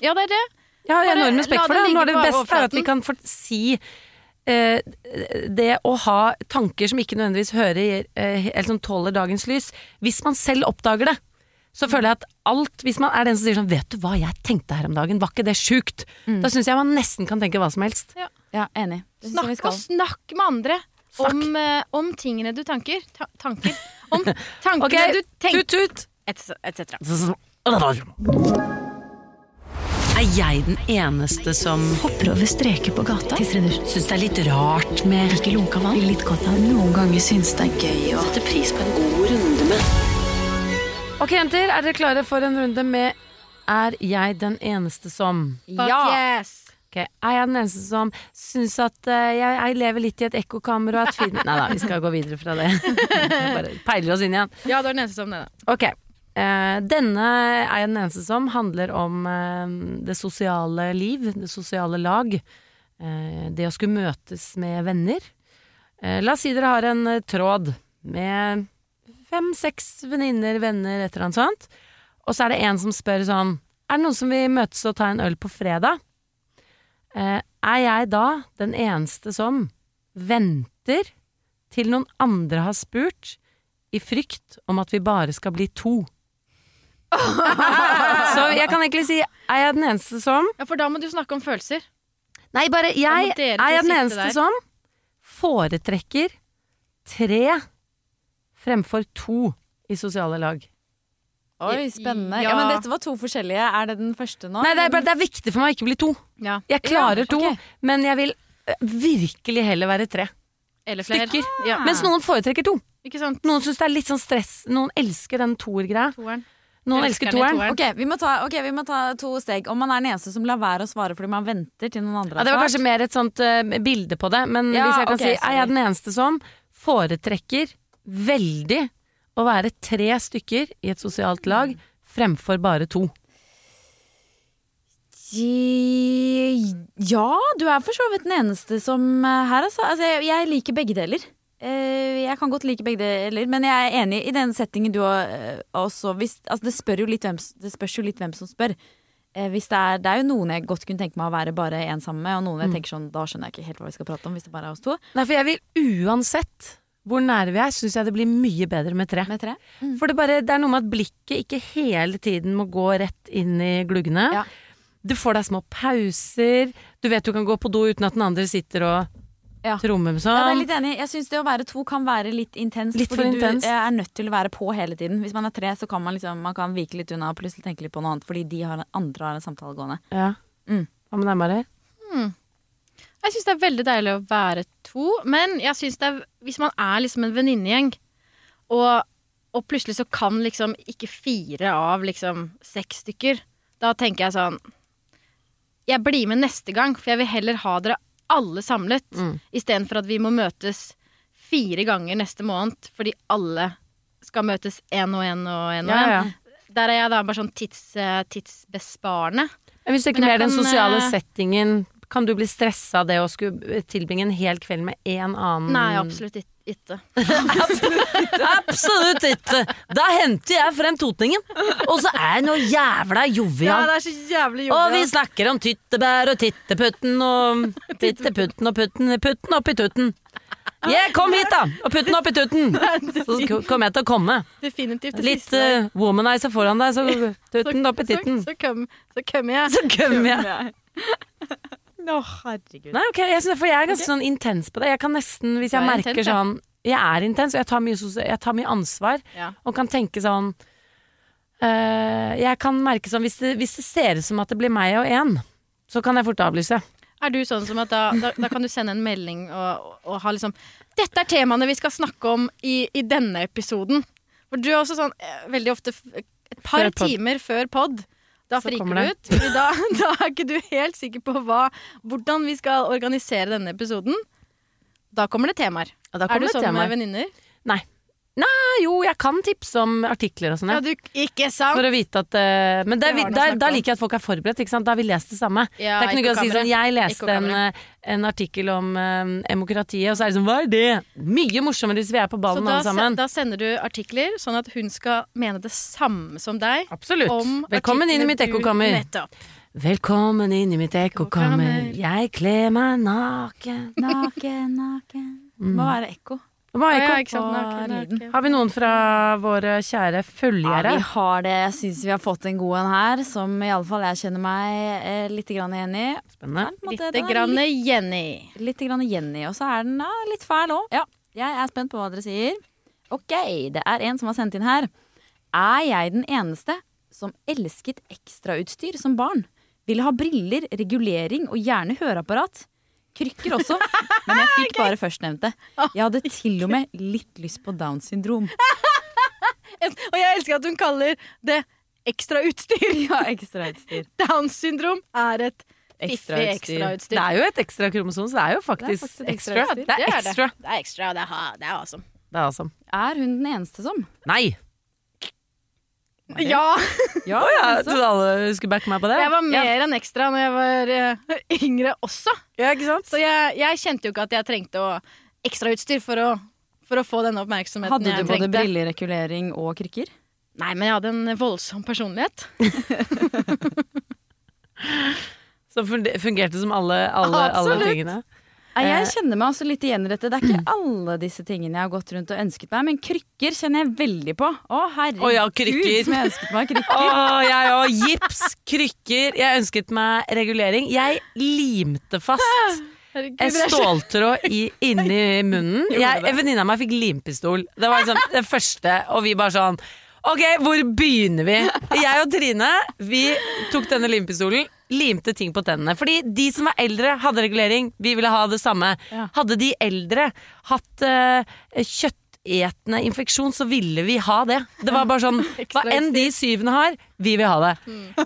Ja, det er det. Jeg har enorm respekt for det Nå Noe av det best beste er at vi kan få si eh, det å ha tanker som ikke nødvendigvis hører eh, eller som tåler dagens lys. Hvis man selv oppdager det, så føler jeg at alt Hvis man er den som sier sånn 'Vet du hva jeg tenkte her om dagen? Var ikke det sjukt?' Da syns jeg man nesten kan tenke hva som helst. Ja, enig. Jeg vi Snakk og snakk med andre om, eh, om tingene du tanker. Ta tanker. Om *laughs* tankene Ok, du tenker, tut-tut! etc. Er jeg den eneste som Hopper over streker på gata. syns det er litt rart med Ikke lunka vann. Litt godt av. Noen ganger syns det er gøy å sette pris på en god runde med Ok, jenter, er dere klare for en runde med Er jeg den eneste som? Fuck Ja. yes! Ok, Er jeg den eneste som syns at uh, jeg, jeg lever litt i et ekkokammer og at et Nei da, vi skal gå videre fra det. *laughs* *laughs* Bare peiler oss inn igjen. Ja, du er den eneste som det. da. Ok. Uh, denne er jeg den eneste som handler om uh, det sosiale liv, det sosiale lag. Eh, det å skulle møtes med venner. Eh, la oss si dere har en tråd med fem-seks venninner, venner, et eller annet sånt. Og så er det en som spør sånn Er det noen som vil møtes og ta en øl på fredag? Eh, er jeg da den eneste som venter til noen andre har spurt, i frykt om at vi bare skal bli to? *laughs* Så jeg kan egentlig si er jeg den eneste som Ja, For da må du snakke om følelser. Nei, bare jeg er jeg den eneste der. som foretrekker tre fremfor to i sosiale lag. Oi, spennende. Ja. Ja. Men dette var to forskjellige. Er det den første nå? Nei, det er, bare, det er viktig for meg å ikke bli to. Ja. Jeg klarer Ja, to, men jeg vil øh, virkelig heller være tre Eller flere. stykker. Ja. Mens noen foretrekker to. Ikke sant? Noen syns det er litt sånn stress. Noen elsker den toer-greia. Noen Elsker elsker toeren. toeren. Ok, vi ta, ok, vi må ta to steg. Om man er den eneste som lar være å svare fordi man venter til noen andre Ja, det var kanskje mer et sånt uh, bilde på det, men hvis jeg kan okay, si er jeg den eneste som foretrekker veldig å være tre stykker i et sosialt lag fremfor bare to. Ja, du er for så vidt den eneste som eh, her, altså. altså jeg, jeg liker begge deler. Eh, jeg kan godt like begge deler, men jeg er enig i den settingen du har eh, også hvis, altså det, spør hvem, det spørs jo litt hvem som spør. Hvis det, er, det er jo noen jeg godt kunne tenke meg å være bare én sammen med, og noen jeg tenker sånn, da skjønner jeg ikke helt hva vi skal prate om hvis det bare er oss to. Nei, for jeg vil uansett hvor nære vi er, syns jeg det blir mye bedre med tre. Med tre. For det, bare, det er noe med at blikket ikke hele tiden må gå rett inn i gluggene. Ja. Du får deg små pauser. Du vet du kan gå på do uten at den andre sitter og Ja. trommer med Ja, det er sånn. litt enig. Jeg syns det å være to kan være litt intenst. Litt for fordi intenst. du er nødt til å være på hele tiden. Hvis man er tre, så kan man liksom Man kan vike litt unna og plutselig tenke litt på noe annet fordi de har, andre har en samtale gående. Ja. Mm. Hva med deg, Mari? Jeg syns det er veldig deilig å være to, men jeg synes det er, hvis man er liksom en venninnegjeng, og, og plutselig så kan liksom ikke fire av liksom seks stykker, da tenker jeg sånn Jeg blir med neste gang, for jeg vil heller ha dere alle samlet, Mm. istedenfor at vi må møtes fire ganger neste måned fordi alle skal møtes én og én og én Ja, ja. Der er jeg da bare sånn tids, eh, tidsbesparende. Men Hvis du ikke mer den sosiale eh, settingen, kan du bli stressa av det å skulle tilbringe en hel kveld med en annen Nei, absolutt ikke. *laughs* Absolutt ikke! Da henter jeg frem totningen, og så er jeg noe jævla jovial. det er så jævlig Og vi snakker om tyttebær og titteputten og *laughs* titteputten og putten Putten oppi tutten. Yeah, kom hit, da! Og putten oppi tutten. *laughs* Så kommer jeg til å komme. Definitivt Litt uh, womanizer foran deg, så tutten oppi titten. Så, så, jeg. så kommer jeg. Så kommer jeg. Å, herregud. Nei, ok, jeg, synes, for jeg er ganske sånn intens på det. Jeg kan nesten, hvis jeg er merker intens, sånn Jeg er intens, og jeg tar mye, jeg tar mye ansvar. Ja. Og kan tenke sånn eh, Jeg kan merke sånn hvis det, hvis det ser ut som at det blir meg og én, så kan jeg fort avlyse. Er du sånn som at da, da, da kan du sende en melding og, og ha liksom Dette er temaene vi skal snakke om i, i denne episoden. For du er også sånn eh, veldig ofte et par Før timer før pod. Da friker du ut. Da, *laughs* da er ikke du helt sikker på hva, hvordan vi skal organisere denne episoden. Da kommer det temaer. Ja, kommer Er du sånn med venninner? Nei. Nei, jo, jeg kan tipse om artikler og sånn. Ja, ikke sant? For å vite at uh, Men der, der, der, om. liker jeg at folk er forberedt. Ikke sant? Da har vi lest det samme. Ja, det er ikke noe gøy å si sånn Jeg leste en, eh, en artikkel om eh, demokratiet, og så er det sånn Hva er det? Mye morsommere hvis vi er på Så ballen da, alle sammen. Så da sender du artikler, sånn at hun skal mene det samme som deg. Absolutt. Om Velkommen inn i mitt ekkokammer. Velkommen inn i mitt. Ekkokammer. Jeg kler meg naken. Naken, naken. Mm. må være ekko. Var Ja, ekko. på lyden. Har vi noen fra våre kjære følgere? Ja, vi har det. Jeg syns vi har fått en god en her, som iallfall jeg kjenner meg eh, litt grann igjen i. Spennende. Måte, Litt grann litt, Jenny. litt grann Jenny, og så er den ja, litt fæl òg. Ja, jeg er spent på hva dere sier. Ok, det er en som har sendt inn her. Er jeg den eneste som elsket ekstrautstyr som barn? Ville ha briller, regulering og gjerne høreapparat. Krykker også, *laughs* men jeg fikk bare førstnevnte. Jeg hadde til og med litt lyst på Downs syndrom. *laughs* Og jeg elsker at hun kaller det ekstra utstyr. *laughs* Ja, ekstra utstyr. Downs syndrom er et fiffig Ekstrautstyr. Det er jo et ekstra kromosom, så det er jo faktisk, Det er faktisk ekstra. Det er Det er ekstra. det. Det er ekstra, og det er, ha- det er awesome. Det er awesome. Er hun den eneste som? Nei! Ja! Ja, *laughs* ja, alle skulle backe meg på det? Jeg var mer enn ekstra når jeg var uh, *laughs* yngre også. Ja, ikke sant? Så jeg, jeg kjente jo ikke at jeg trengte å ekstrautstyr for å, for å få denne oppmerksomheten Hadde jeg du både brilleregulering og krykker? Nei, men jeg hadde en voldsom personlighet. *laughs* Som fungerte som alle, alle, alle Absolutt. tingene. Nei, Eh. Jeg kjenner meg også litt igjen i dette. Det er ikke *clears throat* alle disse tingene jeg har gått rundt og ønsket meg, men krykker kjenner jeg veldig på. Å, herregud, ja, krykker. som jeg ønsket meg krykker. *laughs* Å, jeg òg. Gips, krykker. Jeg ønsket meg regulering. Jeg limte fast *laughs* en ståltråd i, inni *laughs* munnen. Jeg, en venninne av meg fikk limpistol. Det var liksom det første, og vi bare sånn Ok, hvor begynner vi? Jeg og Trine vi tok denne limpistolen, limte ting på tennene. Fordi de som var eldre, hadde regulering. Vi ville ha det samme. Hadde de eldre hatt uh, kjøttetende infeksjon, så ville vi ha det. Det var bare sånn *laughs* Hva enn de syvende har, vi vil ha det.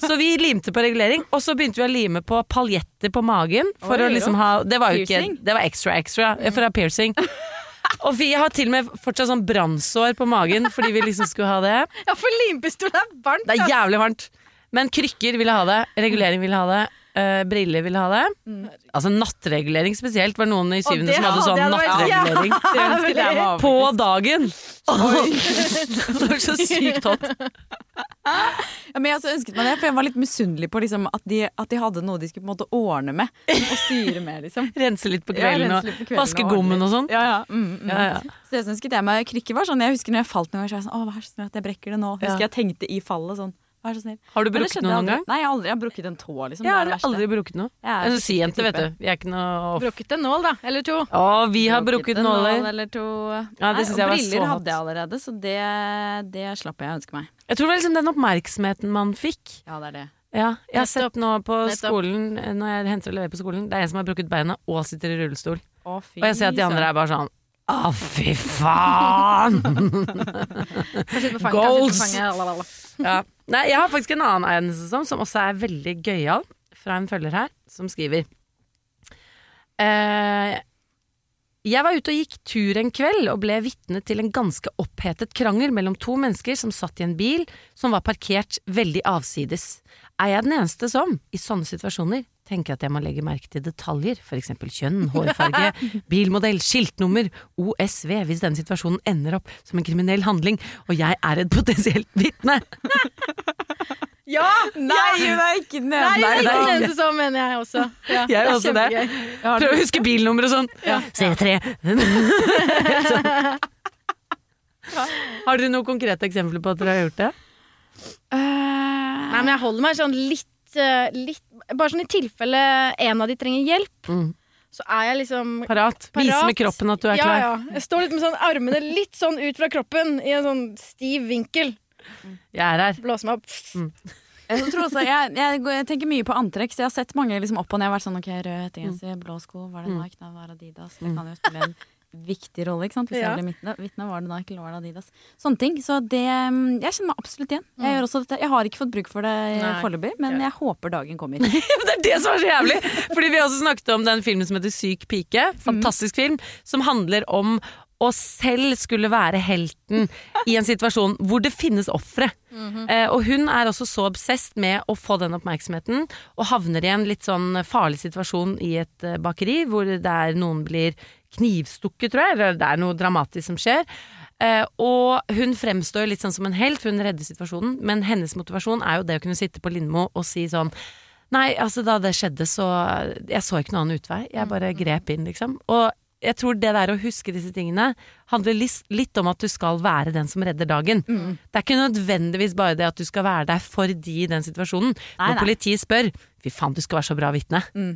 Så vi limte på regulering, og så begynte vi å lime på paljetter på magen. For Oi, å liksom ha Det var jo ikke Det var extra extra å ha piercing. *laughs* Og vi har til og med fortsatt sånn brannsår på magen fordi vi liksom skulle ha det. Ja, for limpistol er varmt. Det er jævlig varmt. Men krykker ville ha det, regulering ville ha det, eh, briller ville ha det. Altså nattregulering spesielt, var noen i syvende som hadde sånn nattregulering. *laughs* Det ønsket På dagen! *laughs* det var så sykt hot. Ja, men jeg også ønsket meg det, for jeg var litt misunnelig på liksom, at, de, at de hadde noe de skulle på en måte ordne med. Og styre med, liksom. *laughs* Rense litt på kvelden ja, litt på kvelden og vaske gommen og sånn. Ja, ja. Mm, mm. Ja, ja. Så det ønsket jeg meg krykker var sånn Jeg husker når jeg falt noen ganger, så var jeg sånn Å, vær så snill at jeg brekker det nå. Ja. Husker jeg tenkte i fallet sånn. Vær så snill. Har du brukket noe noen gang? Nei, jeg har aldri jeg har brukket en tå, liksom. Jeg det er har det aldri brukket noe. En sijente, vet du. Vi er ikke noe Brukket en nål, da. Eller to. Å, vi har brukket en nål eller to. Ja, det syns jeg var så briller hadde jeg allerede, så det, det slapp jeg å ønske meg. Jeg tror det var liksom den oppmerksomheten man fikk. Ja, det er det. Ja, jeg har sett nå på skolen eh, Når jeg henter og leverer på skolen Det er en som har brukket beina og sitter i rullestol. Å, fy Og jeg ser at de andre er bare sånn Å, fy *laughs* faen! Goals. *laughs* ja. Nei, jeg har faktisk en annen eiendom som, også er veldig gøyal, fra en følger her, som skriver eh, Jeg var ute og gikk tur en kveld og ble vitne til en ganske opphetet krangel mellom to mennesker som satt i en bil som var parkert veldig avsides. Er jeg den eneste som, i sånne situasjoner, tenker at jeg må legge merke til detaljer, for eksempel kjønn, *laughs* hårfarge, bilmodell, skiltnummer, OSV, hvis denne situasjonen ender opp som en kriminell handling, og jeg er et potensielt vitne? *laughs* Ja! Nei, hun er ikke den Nei, Nei, det er er den som, mener jeg også. Ja, Jeg er det også det. Prøv å huske bilnummer og sånn. C3. har dere noen konkrete eksempler på at dere har gjort det? Nei, men jeg holder meg sånn litt, litt Bare sånn i tilfelle en av de trenger hjelp, Mm. så er jeg liksom Parat. Vise med kroppen at du er ja, klar. Ja. Jeg står litt med sånn armene litt sånn ut fra kroppen i en sånn stiv vinkel. Jeg er her. Blåse meg opp. Jeg, tror også, jeg, jeg, jeg tenker mye på antrekk, så jeg har sett mange liksom opp og ned. Vært sånn, ok, Rød hettegenser, blå sko, var det Mm. Nike, da var Adidas. Det kan jo spille en viktig rolle, ikke sant? Hvis Ja. jeg blir vitne, var det da ikke det Adidas. Sånne ting. Så det mm, Jeg kjenner meg absolutt igjen. Jeg, gjør også dette. jeg har ikke fått bruk for det Nei. foreløpig, men jeg håper dagen kommer. *laughs* Det er det som er så jævlig! Fordi vi har også snakket om den filmen som heter Syk pike. Fantastisk film. Som handler om å selv skulle være helten i en situasjon hvor det finnes ofre. eh, og hun er også så obsesst med å få den oppmerksomheten, og havner i en litt sånn farlig situasjon i et eh, bakeri, hvor det er noen blir knivstukket, tror jeg, det er noe dramatisk som skjer. Uh, og hun fremstår litt sånn som en helt, hun redder situasjonen, men hennes motivasjon er jo det å kunne sitte på Lindmo og si sånn Nei, altså da det skjedde, så Jeg så ikke noen annen utvei. Jeg bare grep inn, liksom. Og jeg tror det der å huske disse tingene handler litt om at du skal være den som redder dagen. Det er ikke nødvendigvis bare det at du skal være der for de i den situasjonen. Nei, Når nei. politiet spør Fy faen, du skal være så bra vitne. Mm.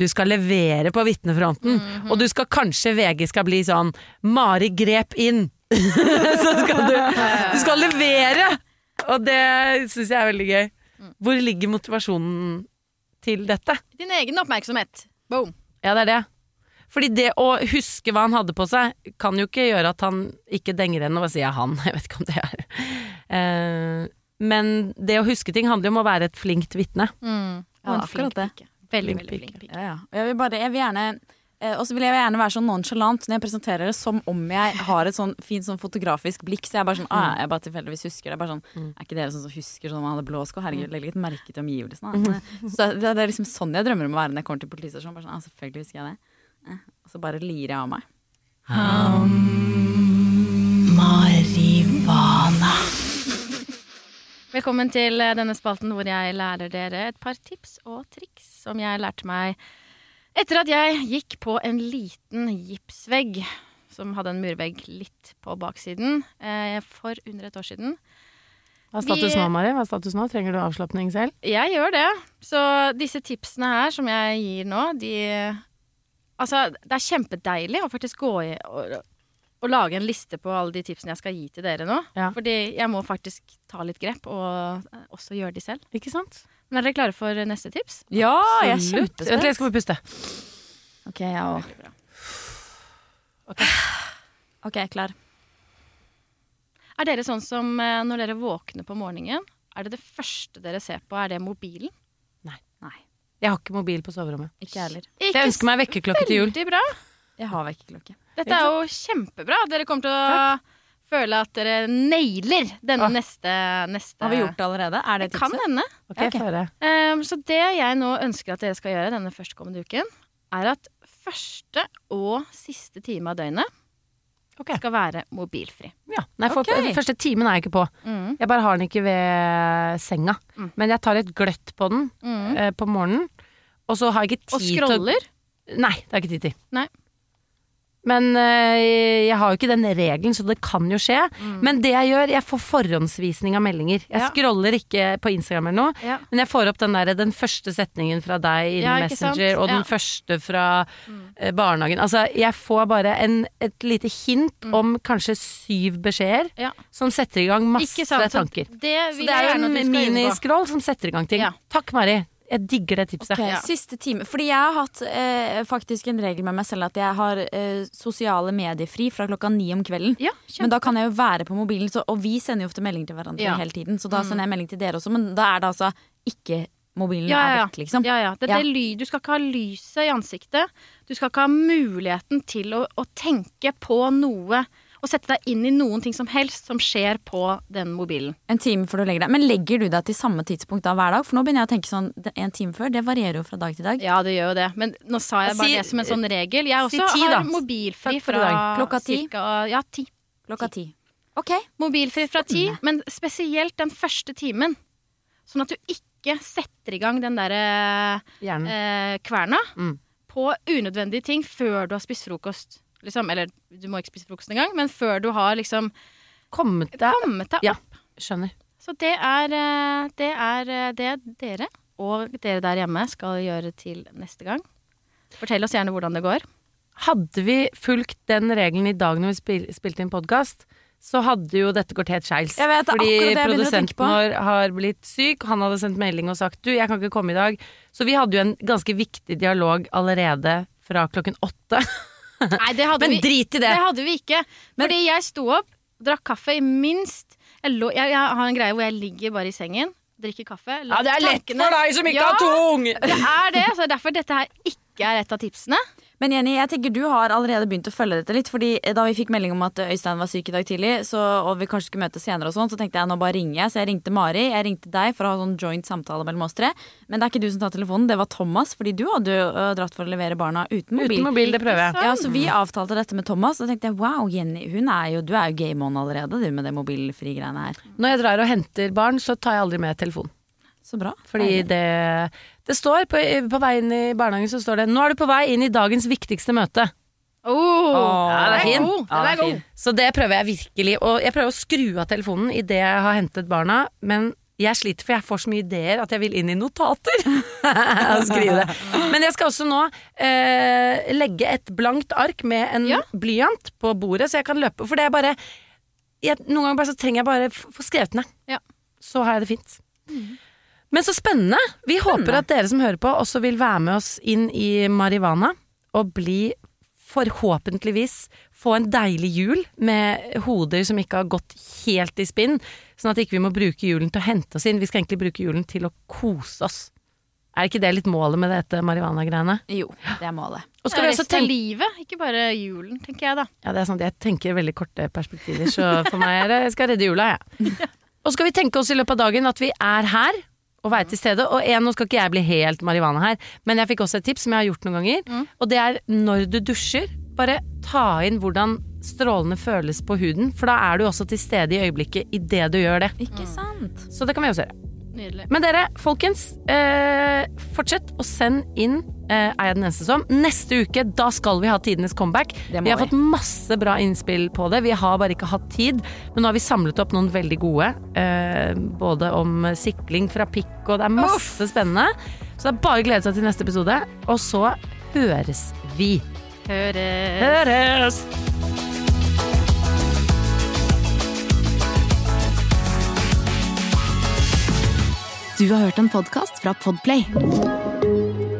Du skal levere på vitnefronten. Og du skal kanskje VG skal bli sånn Mari grep inn. *laughs* så skal du Du skal levere! Og det syns jeg er veldig gøy. Hvor ligger motivasjonen til dette? Din egen oppmerksomhet. Boom. Ja, det er det. Fordi det å huske hva han hadde på seg, kan jo ikke gjøre at han ikke denger henne. Hva sier jeg han? *laughs* Jeg vet ikke om det er uh, Men det å huske ting handler jo om å være et flinkt vitne. Mm. Ja, akkurat det. Veldig, veldig flink pike. Ja, ja. Og Jeg vil bare, jeg vil gjerne eh, og så vil jeg gjerne være sånn nonchalant når jeg presenterer det, som om jeg har et sånn fint sånn fotografisk blikk. Så jeg bare sånn, ah, jeg bare tilfeldigvis husker det. Jeg er Bare sånn, Er ikke dere sånn som husker sånn man hadde blå sko? Herregud, legg litt merke til omgivelsene. Så det, det er liksom sånn jeg drømmer om å være når jeg kommer til politistasjonen. Bare sånn, ah, selvfølgelig husker jeg det. Og så bare lirer jeg av meg. Marivana. Velkommen til eh, denne spalten hvor jeg lærer dere et par tips og triks som jeg lærte meg etter at jeg gikk på en liten gipsvegg som hadde en murvegg litt på baksiden eh, for under et år siden. Hva er status nå, Mari? Hva er status nå? Trenger du avslapning selv? Jeg gjør det. Så disse tipsene her som jeg gir nå, de Altså, det er kjempedeilig å faktisk gå i og, og lage en liste på alle de tipsene jeg skal gi til dere nå. Ja. Fordi jeg må faktisk ta litt grep og eh, også gjøre de selv. Ikke sant? Men er dere klare for neste tips? Ja, jeg er kjempespent. Vent jeg skal få puste. Ok, jeg òg. Bra. Ok, klar. Er dere sånn som eh, når dere våkner på morgenen, er det det første dere ser på, er det mobilen? Jeg har ikke mobil på soverommet. Ikke jeg heller. Så jeg ønsker meg vekkerklokke til jul. Veldig bra. Jeg har vekkerklokke. Dette er jo kjempebra. Dere kommer til å føle at dere nailer denne Ah. neste, neste Har vi gjort det allerede? Er det Det kan hende. Ok, Ok. få høre. Um, så det jeg nå ønsker at dere skal gjøre denne førstkommende uken, er at første og siste time av døgnet Ok. skal være mobilfri. Ja. Nei, for, okay. Den første timen er jeg ikke på. Mm. Jeg bare har den ikke ved senga. Mm. Men jeg tar et gløtt på den Mm. eh, på morgenen. Og så har jeg ikke Og tid scroller. til å Nei, det har jeg ikke tid til. Nei. Men eh, jeg har jo ikke den regelen, så det kan jo skje. Men det jeg gjør, jeg får forhåndsvisning av meldinger. Jeg Mm. Ja. scroller ikke på Instagram eller noe, Ja. men jeg får opp den, der, den første setningen fra deg inn Ja? Messenger, og den. Mm. første fra mm. barnehagen. Altså, jeg får bare en, et lite hint om kanskje syv beskjeder Mm. Som setter i gang masse tanker. Det Så det er jo en miniscroll som setter i gang ting. Takk, Mari. Jeg digger det tipset. Okay, Ja. Siste time. Fordi jeg har hatt eh, faktisk en regel med meg selv at jeg har eh, sosiale medier-fri fra klokka ni om kvelden. Ja, Men da kan jeg jo være på mobilen, så, og vi sender jo ofte melding til hverandre Ja. hele tiden. Så da sender jeg melding til dere også, men da er det altså ikke mobilen Ja, ja, er vekk, liksom. Ja, ja. Dette Ja. er ly du skal ikke ha lyset i ansiktet. Du skal ikke ha muligheten til å, å tenke på noe og sette deg inn i noen ting som helst som skjer på den mobilen. En time før du legger deg. Men legger du deg til samme tidspunkt da hver dag? For nå begynner jeg å tenke sånn en time før. Det varierer jo fra dag til dag. Ja, det gjør jo det. Men nå sa jeg bare Si- det som en sånn regel. Jeg si også ti, har mobilfri fra. Klokka ti? cirka- Ja, ti. Klokka ti. Ok. Mobilfri fra ti, men spesielt den første timen. Sånn at du ikke setter i gang den derre eh, kverna Mm. på unødvendige ting før du har spist frokost. Liksom, eller du må ikke spise frokost engang, men før du har liksom Kommet deg kommet deg Ja. opp. Skjønner. Så det er, eh, det er eh, det dere og dere der hjemme skal gjøre til neste gang. Fortell oss gjerne hvordan det går. Hadde vi fulgt den regelen i dag når vi spil, spilte inn podkast, så hadde jo dette gått helt skeis. Fordi produsenten vår har blitt syk, han hadde sendt melding og sagt du, jeg kan ikke komme i dag. Så vi hadde jo en ganske viktig dialog allerede fra klokken åtte. *laughs* *laughs* Nei, det hadde Men vi, drit i det! det hadde vi ikke. Fordi jeg sto opp, drakk kaffe i minst jeg, lå, jeg, jeg har en greie hvor jeg ligger bare i sengen, drikker kaffe. Ja, det er lett tankene- for deg som ikke Ja, har tung! Det er det, så er derfor dette her ikke er et av tipsene. Men Jenny, jeg tenker du har allerede begynt å følge dette litt. Fordi da vi fikk melding om at Øystein var syk i dag tidlig, så, og vi kanskje skulle møtes senere, og sånn, så tenkte jeg nå bare ringer jeg. Så jeg ringte Mari, jeg ringte deg for å ha sånn joint samtale mellom oss tre. Men det er ikke du som tar telefonen, det var Thomas. Fordi du hadde jo dratt for å levere barna uten mobil. Uten mobil, det prøver jeg. Ja, så Vi avtalte dette med Thomas, og tenkte jeg wow, Jenny, hun er jo, du er jo game on allerede, du med det mobilfrie greiene her. Når jeg drar og henter barn, så tar jeg aldri med telefon. Så bra. Fordi det, det står på, på veien i barnehagen så står det 'Nå er du på vei inn i dagens viktigste møte'. Oh, Ja, det er fin. god. Ja, det er god. Så det prøver jeg virkelig. Og jeg prøver å skru av telefonen idet jeg har hentet barna, men jeg sliter, for jeg får så mye ideer at jeg vil inn i notater. *laughs* Men jeg skal også nå eh, legge et blankt ark med en Ja. blyant på bordet, så jeg kan løpe. For det er bare jeg, Noen ganger bare så trenger jeg bare få skrevet ned. Ja. Så har jeg det fint. Men så spennende! Vi håper at dere som hører på, også vil være med oss inn i Marivana og bli forhåpentligvis få en deilig jul med hoder som ikke har gått helt i spinn, sånn at ikke vi må bruke julen til å hente oss inn. Vi skal egentlig bruke julen til å kose oss. Er ikke det litt målet med dette marihuana-greiene? Jo, det er målet. Og skal det er resten av livet, ikke bare julen, tenker jeg da. Ja, det er sant. Jeg tenker veldig korte perspektiver, så for meg er det Jeg skal redde jula, jeg. *laughs* Og skal vi tenke oss i løpet av dagen at vi er her og være til stede. Og en, nå skal ikke jeg bli helt marihuana her, men jeg fikk også et tips som jeg har gjort noen ganger. Og det er når du dusjer, bare ta inn hvordan strålene føles på huden. For da er du også til stede i øyeblikket idet du gjør det. Ikke sant? Så det kan vi også gjøre. Nydelig. Men dere, folkens. Eh, fortsett å sende inn Er jeg den eneste som? Neste uke, da skal vi ha tidenes comeback. Vi har vi. fått masse bra innspill på det. Vi har bare ikke hatt tid. Men nå har vi samlet opp noen veldig gode. Eh, både om sikling fra pikk, og det er masse spennende. Så det er bare å glede seg til neste episode. Og så høres vi. Høres. Høres! Du har hørt en podkast fra Podplay.